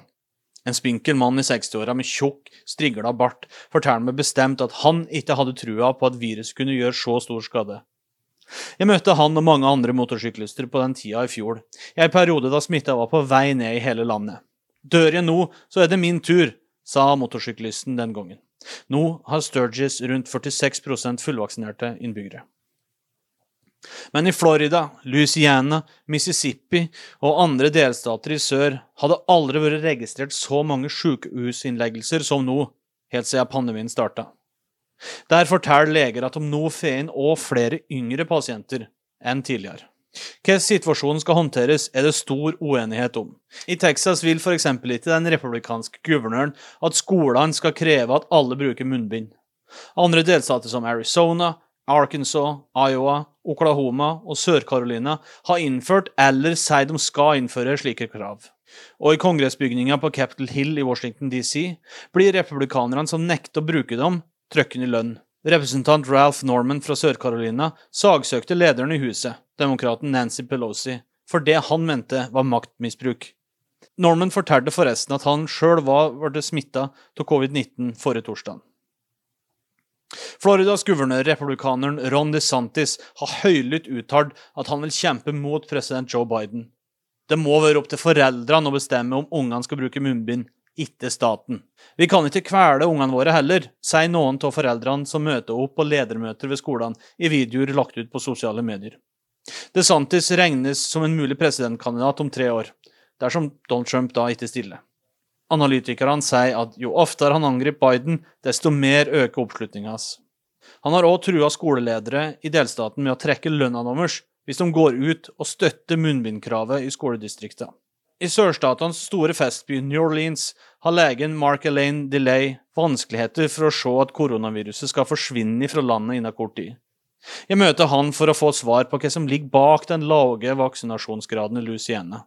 S16: En spinkel mann i 60-åra med tjukk, strigla bart forteller meg bestemt at han ikke hadde trua på at viruset kunne gjøre så stor skade. Jeg møtte han og mange andre motorsyklister på den tida i fjor, i en periode da smitta var på vei ned i hele landet. Dør jeg nå, så er det min tur, sa motorsyklisten den gangen. Nå har Sturgis rundt 46% fullvaksinerte innbyggere. Men i Florida, Louisiana, Mississippi og andre delstater i sør hadde aldri vært registrert så mange sykehusinnleggelser som nå, helt siden pandemien starta. Der forteller leger at de nå får inn òg flere yngre pasienter enn tidligere. Hvordan situasjonen skal håndteres, er det stor uenighet om. I Texas vil f.eks. ikke den republikanske guvernøren at skolene skal kreve at alle bruker munnbind. Andre delstater som Arizona, Arkansas, Iowa, Oklahoma og Sør-Carolina har innført eller sier de skal innføre slike krav. Og i kongressbygninga på Capitol Hill i Washington DC blir republikanerne som nekter å bruke dem, trøkken i lønn. Representant Ralph Norman fra Sør-Carolina sagsøkte lederen i huset, demokraten Nancy Pelosi, for det han mente var maktmisbruk. Norman fortalte forresten at han sjøl var blitt smitta av covid-19 forrige torsdag. Floridas guvernør, republikaneren Ron DeSantis, har høylytt uttalt at han vil kjempe mot president Joe Biden. Det må være opp til foreldrene å bestemme om ungene skal bruke munnbind, ikke staten. Vi kan ikke kvele ungene våre heller, sier noen av foreldrene som møter opp på ledermøter ved skolene i videoer lagt ut på sosiale medier. DeSantis regnes som en mulig presidentkandidat om tre år, dersom Donald Trump da ikke stiller. Analytikerne sier at jo oftere han angriper Biden, desto mer øker oppslutninga hans. Han har òg trua skoleledere i delstaten med å trekke lønna deres hvis de går ut og støtter munnbindkravet i skoledistriktene. I sørstatenes store festby New Orleans har legen Mark Elaine Delay vanskeligheter for å se at koronaviruset skal forsvinne fra landet innen kort tid. Jeg møter han for å få svar på hva som ligger bak den lave vaksinasjonsgraden i Louisiana.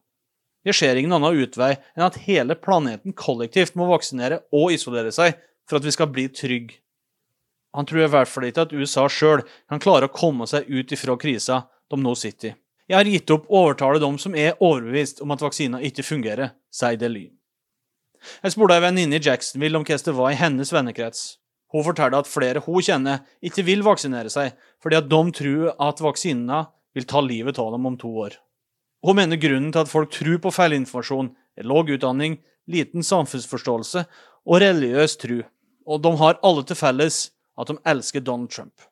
S16: Det skjer ingen annen utvei enn at hele planeten kollektivt må vaksinere og isolere seg for at vi skal bli trygge. Han tror i hvert fall ikke at USA sjøl kan klare å komme seg ut ifra krisa de nå sitter i. Jeg har gitt opp å overtale dem som er overbevist om at vaksina ikke fungerer, sier Dely. Jeg spurte ei venninne i Jacksonville om hvordan det var i hennes vennekrets. Hun fortalte at flere hun kjenner, ikke vil vaksinere seg fordi at de tror at vaksina vil ta livet av dem om to år. Hun mener grunnen til at folk tror på feilinformasjon, er lav utdanning, liten samfunnsforståelse og religiøs tro, og de har alle til felles at de elsker Donald Trump.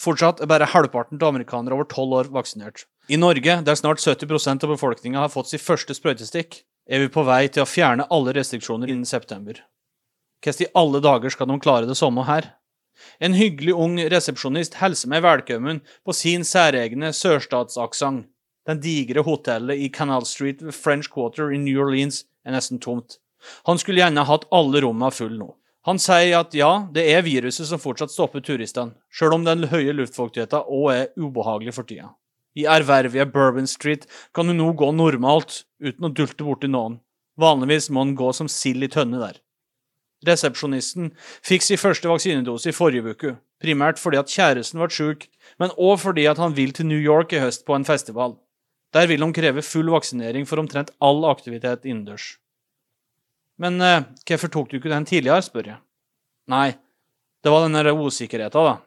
S16: Fortsatt er bare halvparten av amerikanere over tolv år vaksinert. I Norge, der snart 70% av befolkninga har fått sitt første sprøytestikk, er vi på vei til å fjerne alle restriksjoner innen september. Hvordan i alle dager skal de klare det samme her? En hyggelig ung resepsjonist hilser meg velkommen på sin særegne sørstatsaksent. Den digre hotellet i Canal Street ved French Quarter i New Orleans er nesten tomt. Han skulle gjerne hatt alle rommene fulle nå. Han sier at ja, det er viruset som fortsatt stopper turistene, sjøl om den høye luftfuktigheten òg er ubehagelig for tida. I ærverdige Bourbon Street kan du nå gå normalt, uten å dulte borti noen. Vanligvis må han gå som sild i tønne der. Resepsjonisten fikk sin første vaksinedose i forrige uke, primært fordi at kjæresten ble syk, men òg fordi at han vil til New York i høst på en festival. Der vil de kreve full vaksinering for omtrent all aktivitet innendørs. Men eh, hvorfor tok du ikke den tidligere, spør jeg. Nei, det var den der usikkerheten, da.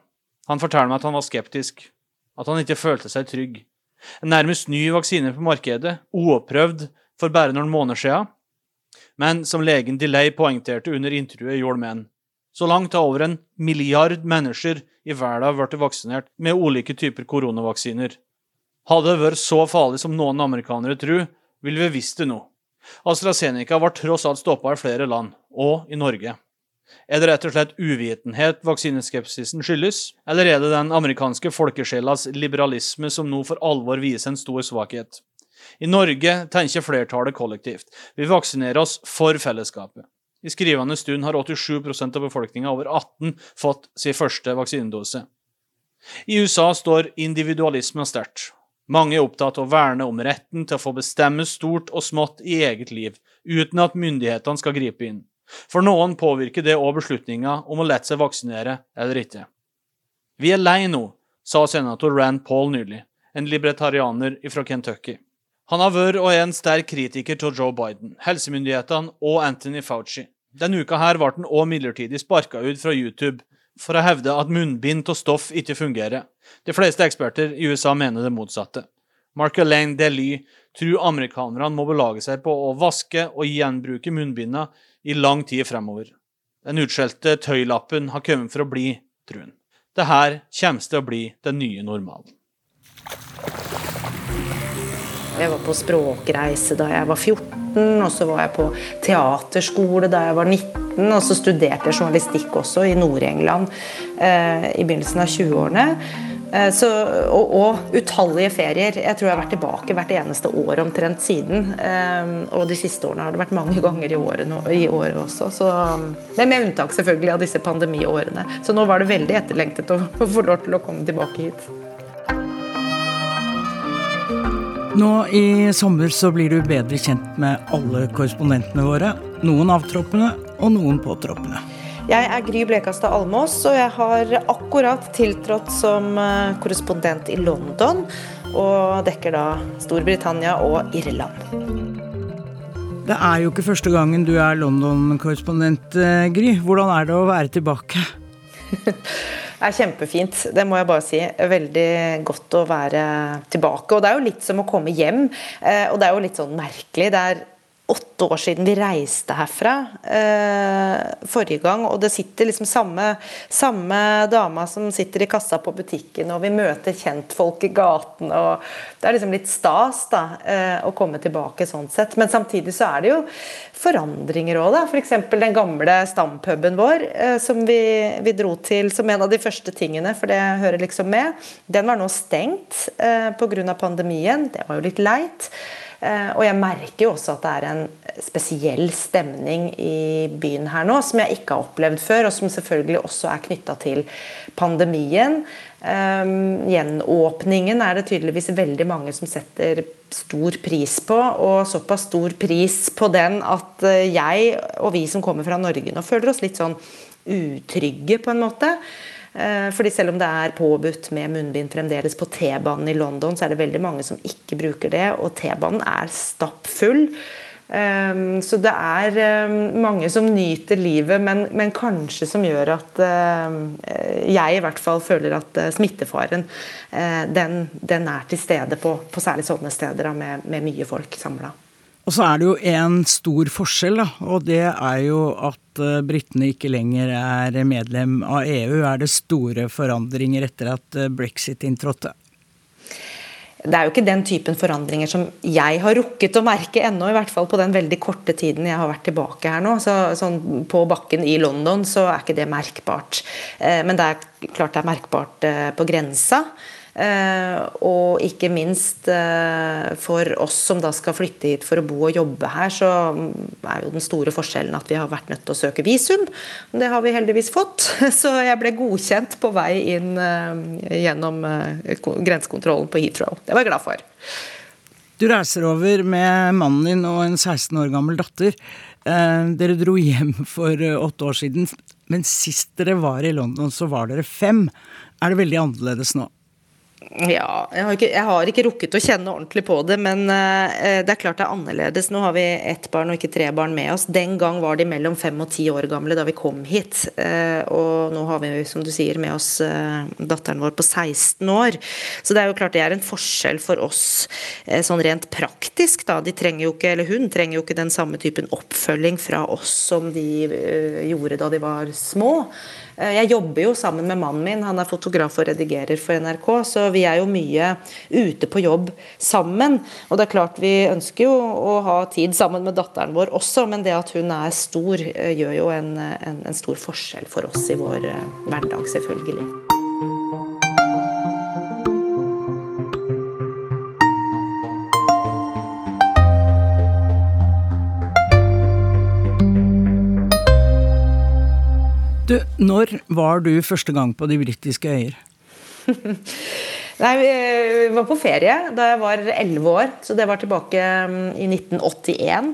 S16: Han forteller meg at han var skeptisk, at han ikke følte seg trygg. En nærmest ny vaksine på markedet, uoppprøvd for bare noen måneder siden. Men som legen Delay poengterte under intervjuet gjorde med så langt har over en milliard mennesker i verden blitt vaksinert med ulike typer koronavaksiner. Hadde det vært så farlig som noen amerikanere tror, ville vi visst det nå. AstraZeneca var tross alt stoppa i flere land, og i Norge. Er det rett og slett uvitenhet vaksineskepsisen skyldes, eller er det den amerikanske folkesjelas liberalisme som nå for alvor viser en stor svakhet? I Norge tenker flertallet kollektivt. Vi vaksinerer oss for fellesskapet. I skrivende stund har 87% av befolkninga over 18 fått sin første vaksinedose. I USA står individualismen sterkt, mange er opptatt av å verne om retten til å få bestemme stort og smått i eget liv, uten at myndighetene skal gripe inn. For noen påvirker det òg beslutninga om å la seg vaksinere eller ikke. Vi er lei nå, sa senator Rand Paul nylig, en libertarianer fra Kentucky. Han har vært og er en sterk kritiker til Joe Biden, helsemyndighetene og Anthony Fauci. Denne uka her ble han òg midlertidig sparka ut fra YouTube for å hevde at munnbind av stoff ikke fungerer. De fleste eksperter i USA mener det motsatte. Mark Alain Dely tror amerikanerne må belage seg på å vaske og gjenbruke munnbindene i lang tid fremover. Den utskjelte tøylappen har kommet for å bli, tror han. Det kommer til å bli den nye normalen.
S17: Jeg var på språkreise da jeg var 14, og så var jeg på teaterskole da jeg var 19. Og så studerte jeg journalistikk også i Nord-England eh, i begynnelsen av 20-årene. Eh, og, og, utallige ferier. Jeg tror jeg har vært tilbake hvert eneste år omtrent siden. Eh, og de siste årene har det vært mange ganger i året, i året også. Så, men med unntak selvfølgelig av disse pandemiårene. Så nå var det veldig etterlengtet å få lov til å komme tilbake hit.
S2: Nå i sommer så blir du bedre kjent med alle korrespondentene våre. Noen avtroppende og noen påtroppende.
S17: Jeg er Gry Blekastad Almås, og jeg har akkurat tiltrådt som eh, korrespondent i London. Og dekker da Storbritannia og Irland.
S2: Det er jo ikke første gangen du er London-korrespondent, eh, Gry. Hvordan er det å være tilbake? (laughs)
S17: Er kjempefint, det må jeg bare si. Veldig godt å være tilbake. Og det er jo litt som å komme hjem. Eh, og det er jo litt sånn merkelig. Det er åtte år siden vi reiste herfra eh, forrige gang. Og det sitter liksom samme, samme dama som sitter i kassa på butikken, og vi møter kjentfolk i gaten. og Det er liksom litt stas da, eh, å komme tilbake sånn sett. Men samtidig så er det jo forandringer òg, da. F.eks. den gamle stampuben vår eh, som vi, vi, dro til som en av de første tingene, for det hører liksom med. Den var nå stengt eh, pga. pandemien. Det var jo litt leit. Eh, og jeg merker jo også at det er en spesiell stemning i byen her nå, som jeg ikke har opplevd før, og som selvfølgelig også er knytta til pandemien. Um, gjenåpningen er det tydeligvis veldig mange som setter stor pris på, og såpass stor pris på den at jeg og vi som kommer fra Norge nå føler oss litt sånn utrygge, på en måte. Eh, fordi selv om det er påbudt med munnbind fremdeles på T-banen i London, så er det veldig mange som ikke bruker det, og T-banen er stappfull. Eh, så det er eh, mange som nyter livet, men, men, kanskje som gjør at jeg i hvert fall føler at smittefaren den, den er til stede på, på særlig sånne steder med, med mye folk samla.
S2: Og så er det jo en stor forskjell, da, og det er jo at uh, britene ikke lenger er medlem av EU. Er det store forandringer etter at uh, brexit inntrådte?
S17: Det er jo ikke den typen forandringer som jeg har rukket å merke ennå, i hvert fall på den veldig korte tiden jeg har vært tilbake her nå. Så, sånn på bakken i London så er ikke det merkbart. Eh, men det er klart det er merkbart eh, på grensa. Eh, og ikke minst eh, for oss som da skal flytte hit for å bo og jobbe her, så er jo den store forskjellen at vi har vært nødt til å søke visum. Det har vi heldigvis fått. (laughs) Så jeg ble godkjent på vei inn eh, gjennom grensekontrollen på Heathrow. Det var jeg glad for.
S2: Du reiser over med mannen din og en 16 år gammel datter. Dere dro hjem for åtte år siden, men sist dere var i London, så var dere fem. Er det veldig annerledes nå?
S17: Ja, jeg har, ikke, jeg har, ikke, rukket å kjenne ordentlig på det, men uh, det er klart det er annerledes. Nå har vi ett barn og ikke tre barn med oss. Den gang var de mellom fem og ti år gamle da vi kom hit. Uh, og nå har vi, som du sier, med oss uh, datteren vår på 16 år. Så det er jo klart det er en forskjell for oss sånn rent praktisk, da. De trenger jo ikke, eller hun trenger jo ikke den samme typen oppfølging fra oss som de gjorde da de var små. Jeg jobber jo sammen med mannen min, han er fotograf og redigerer for NRK. så vi er jo mye ute på jobb sammen. Og det er klart vi ønsker jo å ha tid sammen med datteren vår også, men det at hun er stor, eh, gjør jo en, en, en stor forskjell for oss i vår eh, hverdag, selvfølgelig.
S2: Du, når var du første gang på de britiske øyer? (laughs)
S17: Nei, Vi var på ferie da jeg var elleve år, så det var tilbake mm, i 1981.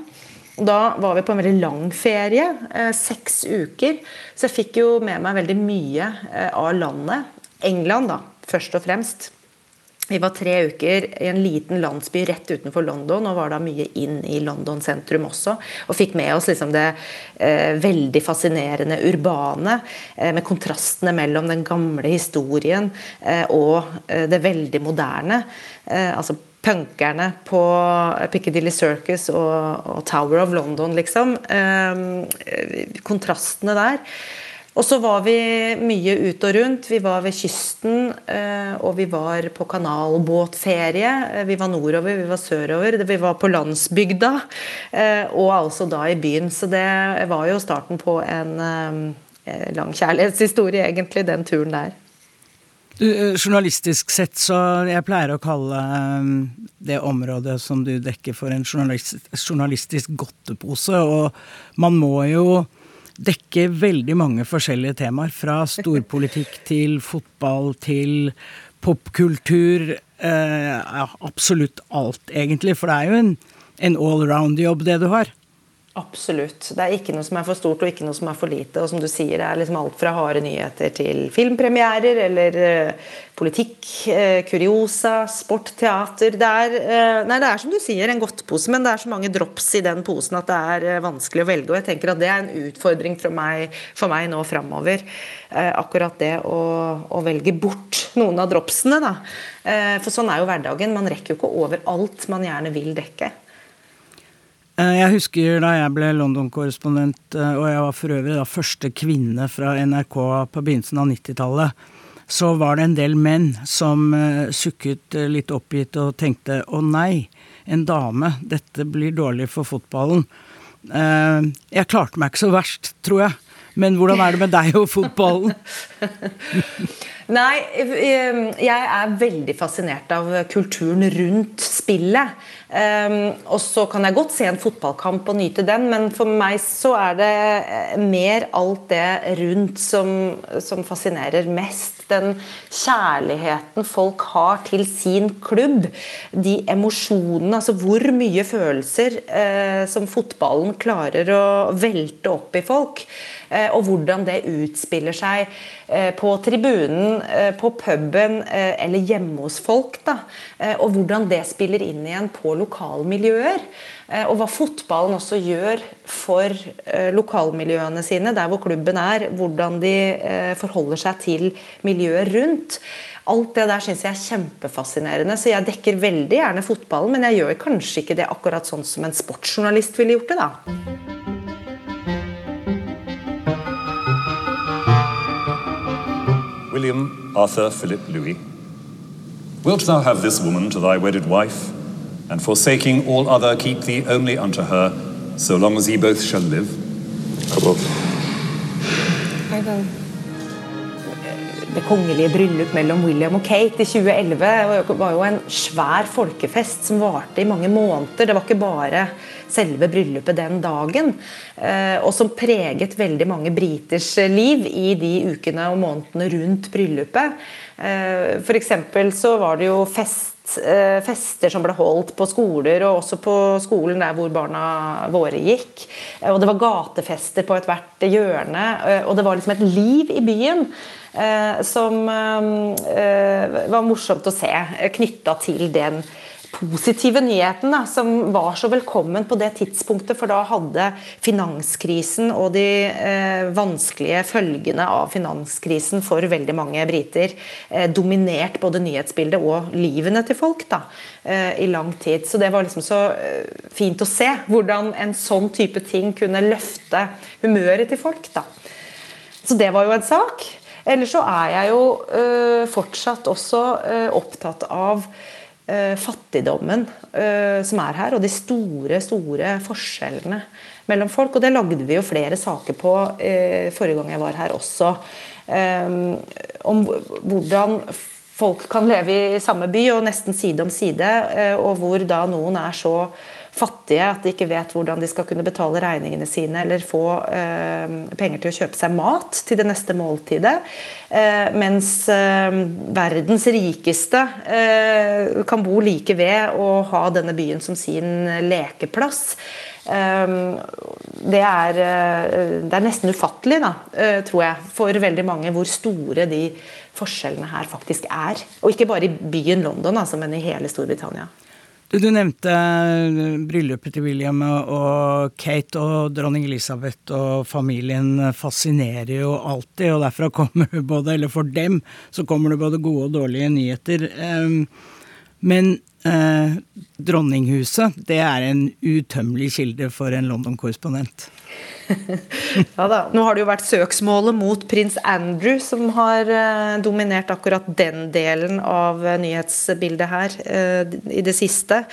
S17: Da var vi på en veldig lang ferie, eh, seks uker. Så jeg fikk jo med meg veldig mye eh, av landet. England, da, først og fremst. Vi var tre uker i en liten landsby rett utenfor London og var da mye inn i London sentrum også. Og fikk med oss liksom det eh, veldig fascinerende urbane, eh, med kontrastene mellom den gamle historien eh, og eh, det veldig moderne. Eh, altså punkerne på Piccadilly Circus og, og Tower of London, liksom. Eh, kontrastene der. Og så var vi mye ut og rundt. Vi var ved kysten, eh, og vi var på kanalbåtferie. Eh, vi var nordover, vi var sørover, vi var på landsbygda, eh, og altså da i byen. Så det var jo starten på en lang kjærlighetshistorie, egentlig, den turen der.
S2: Journalistisk sett så Jeg pleier å kalle det området som du dekker for en journalist, journalistisk godtepose, og man må jo dekker veldig mange forskjellige temaer. Fra storpolitikk til fotball til popkultur. Eh, absolutt alt, egentlig. For det er jo en, en allround-jobb, det du har.
S17: Absolutt. Det er ikke noe som er for stort og ikke noe som er for lite. Og som du sier, det er liksom alt fra harde nyheter til filmpremierer eller uh, politikk, uh, kuriosa, sport, teater. Det er, uh, nei, det er som du sier, en godtpose, men det er så mange drops i den posen at det er vanskelig å velge. Og jeg tenker at det er en utfordring for meg, for meg nå framover. akkurat det å, å, velge bort noen av dropsene, da. for sånn er jo hverdagen. Man rekker jo ikke over alt man gjerne vil dekke.
S2: Eh, jeg husker da jeg ble London-korrespondent, eh, og jeg var for øvrig da første kvinne fra NRK på begynnelsen av 90-tallet, så var det en del menn som eh, sukket litt oppgitt og tenkte å nei, en dame, dette blir dårlig for fotballen. Jeg klarte meg ikke så verst, tror jeg. Men hvordan er det med deg og fotballen? (laughs)
S17: Nei, jeg er veldig fascinert av kulturen rundt spillet. Um, og så kan jeg godt se en fotballkamp og nyte den, men for meg så er det eh, mer alt det rundt som, som fascinerer mest. Den kjærligheten folk har til sin klubb. De emosjonene, altså hvor mye følelser eh, som fotballen klarer å velte opp i folk. eh, og hvordan det utspiller seg eh, på tribunen, på puben eller hjemme hos folk. Da. og hvordan det spiller inn igjen på lokalmiljøer. Eh, og hva fotballen også gjør for eh, lokalmiljøene sine, der hvor klubben er. Hvordan de eh, forholder seg til miljøet rundt. Alt det der syns jeg er kjempefascinerende. Så jeg dekker veldig gjerne fotballen, men jeg gjør kanskje ikke det akkurat sånn som en sportsjournalist ville gjort det, da.
S18: William Arthur Philip Louis, wilt thou have this woman to thy wedded wife? And forsaking all other, keep thee only unto her, so long as ye both shall live?
S17: Det kongelige bryllup mellom William og Kate i 2011 var jo en svær folkefest som varte i mange måneder. Det var ikke bare selve bryllupet den dagen. Eh, og som preget veldig mange briters liv i de ukene og månedene rundt bryllupet. For F.eks. så var det jo fest Eh, fester som ble holdt på skoler, og også på skolen der hvor barna våre gikk. Og det var gatefester på ethvert hjørne, eh, og det var liksom et liv i byen. Eh, som var morsomt å se, knytta til den positive nyheten da, som var så velkommen på det tidspunktet. For da hadde finanskrisen og de eh, vanskelige følgene av finanskrisen for veldig mange briter eh, dominert både nyhetsbildet og livene til folk da, eh, i lang tid. Så det var liksom så eh, fint å se hvordan en sånn type ting kunne løfte humøret til folk. da. Så det var jo en sak. Eller så er jeg jo øh, fortsatt også øh, opptatt av fattigdommen uh, som er her, og de store, store forskjellene mellom folk. Og det lagde vi jo flere saker på uh, forrige gang jeg var her også. Om hvordan folk kan leve i samme by og nesten side om side, og hvor da noen er så fattige at de ikke vet hvordan de skal kunne betale regningene sine eller få eh, penger til å kjøpe seg mat til det neste måltidet. Eh, mens eh, verdens rikeste eh, kan bo like ved å ha denne byen som sin lekeplass. Eh, det er, eh, det er, nesten ufattelig, da, tror jeg, for veldig mange hvor store de forskjellene her faktisk er. Og ikke bare i byen London, altså, men i hele Storbritannia.
S2: Du nevnte eh, bryllupet til William og Kate og dronning Elisabeth og familien fascinerer jo alltid, og derfra kommer både, eller for dem, så kommer det både gode og dårlige nyheter. Men eh, dronninghuset, det er en utømmelig kilde for en London-korrespondent. (laughs)
S17: ja da. Nå har det jo vært søksmålet mot prins Andrew som har eh, dominert akkurat den delen av uh, nyhetsbildet her eh, i det siste.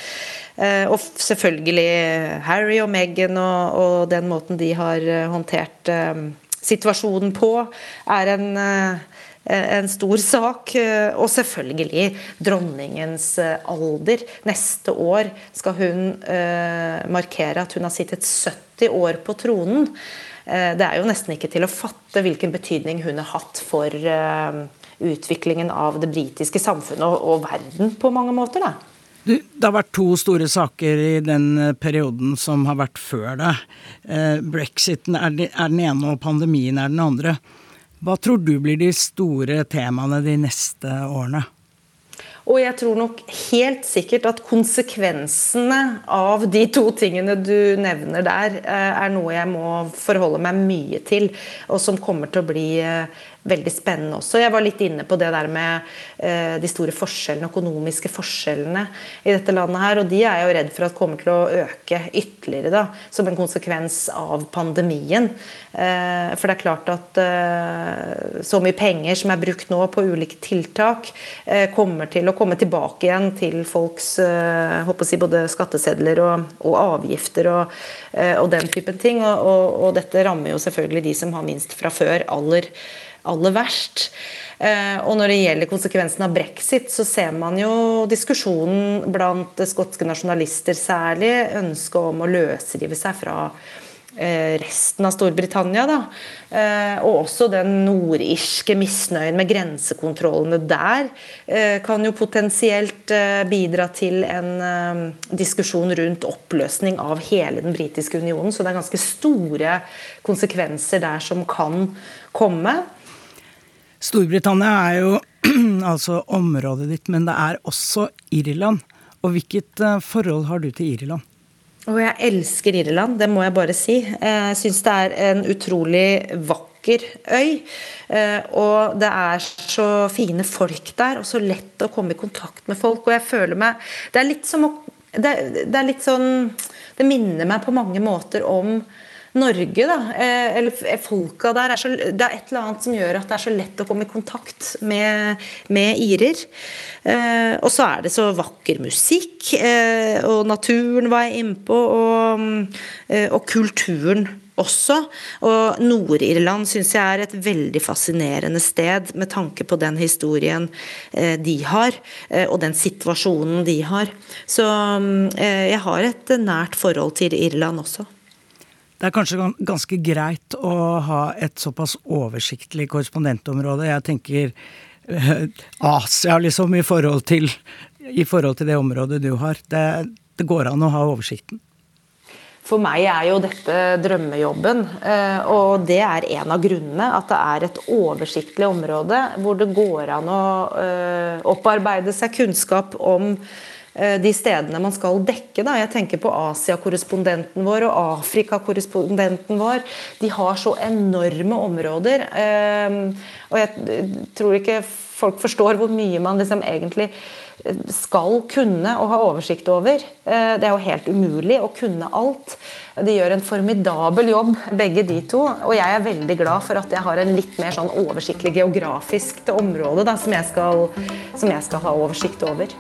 S17: og selvfølgelig Harry og Meghan og, og, den måten de har håndtert situasjonen på, er en en stor sak. Og selvfølgelig dronningens alder. Neste år skal hun markere at hun har sittet 70 70 år på tronen. Eh, det er jo nesten ikke til å fatte hvilken betydning hun har hatt for eh, utviklingen av det britiske samfunnet og, verden på mange måter. da.
S2: Det har vært to store saker i den eh, perioden som har vært før det. Brexiten er den ene, og pandemien er den andre. Hva tror du blir de store temaene de neste årene?
S17: Og jeg tror nok helt sikkert at konsekvensene av de to tingene du nevner der, eh, er noe jeg må forholde meg mye til, og som kommer til å bli eh, veldig spennende også. Jeg var litt inne på det der med eh, de store forskjellene, økonomiske forskjellene i dette landet her. Og de er jeg jo redd for at kommer til å øke ytterligere da, som en konsekvens av pandemien. Eh, for det er klart at eh, så mye penger som er brukt nå på ulike tiltak, kommer til å komme tilbake igjen til folks håper si, både skattesedler og, og avgifter og, og, den typen ting. Og, og dette rammer jo selvfølgelig de som har minst fra før, aller aller verst. Eh, og når det gjelder konsekvensen av brexit, så ser man jo diskusjonen blant skotske nasjonalister særlig, ønsket om å løsrive seg fra eh, resten av Storbritannia. Da. Eh, og også den nordirske misnøyen med grensekontrollene der kan jo potensielt bidra til en diskusjon rundt oppløsning av hele den britiske unionen. Så det er ganske store konsekvenser der som kan komme.
S2: Storbritannia er jo (clears throat) altså området ditt, men det er også Irland. Og hvilket eh, forhold har du til Irland?
S17: Og jeg elsker Irland, det må jeg bare si. Jeg syns det er en utrolig vakker øy. Eh, og det er så fine folk der, og så lett å komme i kontakt med folk. Og jeg føler meg Det er litt som det, det er litt sånn Det minner meg på mange måter om Norge, da, eh, eller folka der, er så, det er et eller annet som gjør at det er så lett å komme i kontakt med, med irer. Eh, og så er det så vakker musikk, eh, og naturen var jeg innpå, og, eh, og kulturen også. Og Nord-Irland syns jeg er et veldig fascinerende sted med tanke på den historien eh, de har, eh, og den situasjonen de har. Så jeg har et nært forhold til Irland også.
S2: Det er kanskje ganske greit å ha et såpass oversiktlig korrespondentområde. Jeg tenker eh, Asia, liksom, i forhold, til, i forhold til det området du har. Det, det går an å ha oversikten.
S17: For meg er jo dette drømmejobben, eh, og det er en av grunnene. At det er et oversiktlig område hvor det går an å eh, opparbeide seg kunnskap om de stedene man skal dekke. Da. Jeg tenker på Asia-korrespondenten vår og Afrika-korrespondenten vår. De har så enorme områder. Eh, og jeg tror ikke folk forstår hvor mye man liksom egentlig skal kunne og ha oversikt over. Eh, det er jo helt umulig å kunne alt. De gjør en formidabel jobb, begge de to. Og jeg er veldig glad for at jeg har en litt mer sånn oversiktlig geografisk område da, som, jeg skal, som jeg skal ha oversikt over.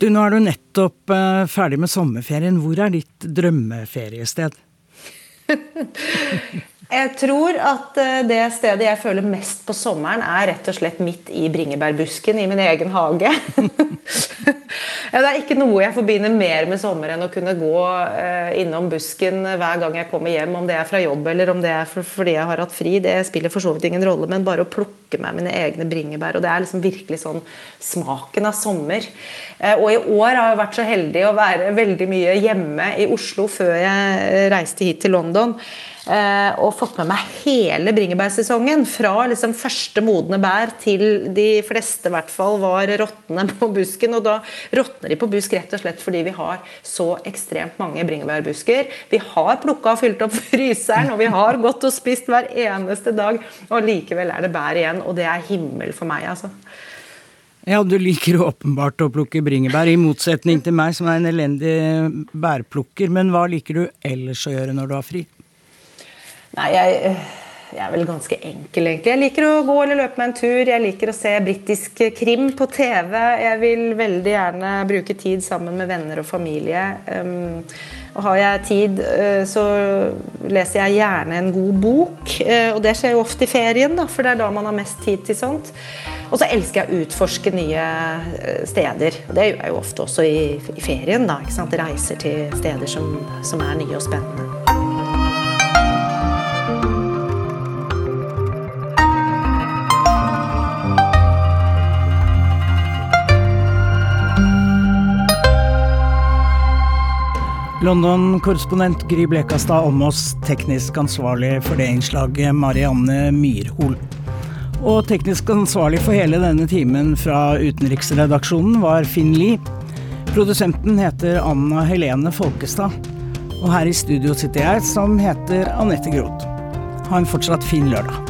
S2: Du, nå er du nettopp uh, ferdig med sommerferien. Hvor er ditt drømmeferiested? (laughs)
S17: jeg tror at uh, det stedet jeg føler mest på sommeren, er rett og slett midt i bringebærbusken i min egen hage. (laughs) Det er ikke noe jeg forbinder mer med sommer enn å kunne gå eh, innom busken hver gang jeg kommer hjem, om det er fra jobb eller om det er fordi jeg har hatt fri. Det spiller for så vidt ingen rolle, men bare å plukke meg mine egne bringebær. Og det er liksom virkelig sånn smaken av sommer. Eh, og i år har jeg vært så heldig å være veldig mye hjemme i Oslo før jeg reiste hit til London. Eh, og fått med meg hele bringebærsesongen. Fra liksom første modne bær til de fleste i hvert fall var råtne på busken. Og da råtner de på busk rett og slett fordi vi har så ekstremt mange bringebærbusker. Vi har plukka og fylt opp (laughs) fryseren, og vi har gått og spist hver eneste dag. Og likevel er det bær igjen, og det er himmel for meg, altså.
S2: Ja, du liker åpenbart å plukke bringebær, i motsetning til meg som er en elendig bærplukker. Men hva liker du ellers å gjøre når du har fri?
S17: Nei, jeg, jeg, er vel ganske enkel, egentlig. Jeg liker å gå eller løpe meg en tur. Jeg liker å se britisk krim på TV. Jeg vil veldig gjerne bruke tid sammen med venner og familie. Um, og har jeg tid, uh, så leser jeg gjerne en god bok. Uh, og det skjer jo ofte i ferien, da, for det er da man har mest tid til sånt. Og så elsker jeg å utforske nye uh, steder. Og det gjør jeg jo ofte også i, i ferien. da, ikke sant? Reiser til steder som, som er nye og spennende.
S2: London-korrespondent Gry Blekastad Almås, teknisk ansvarlig for det innslaget Marianne Myrhol. Og teknisk ansvarlig for hele denne timen fra utenriksredaksjonen var Finn Lie. Produsenten heter Anna Helene Folkestad. Og her i studio sitter jeg, som heter Anette Groth. Ha en fortsatt fin lørdag.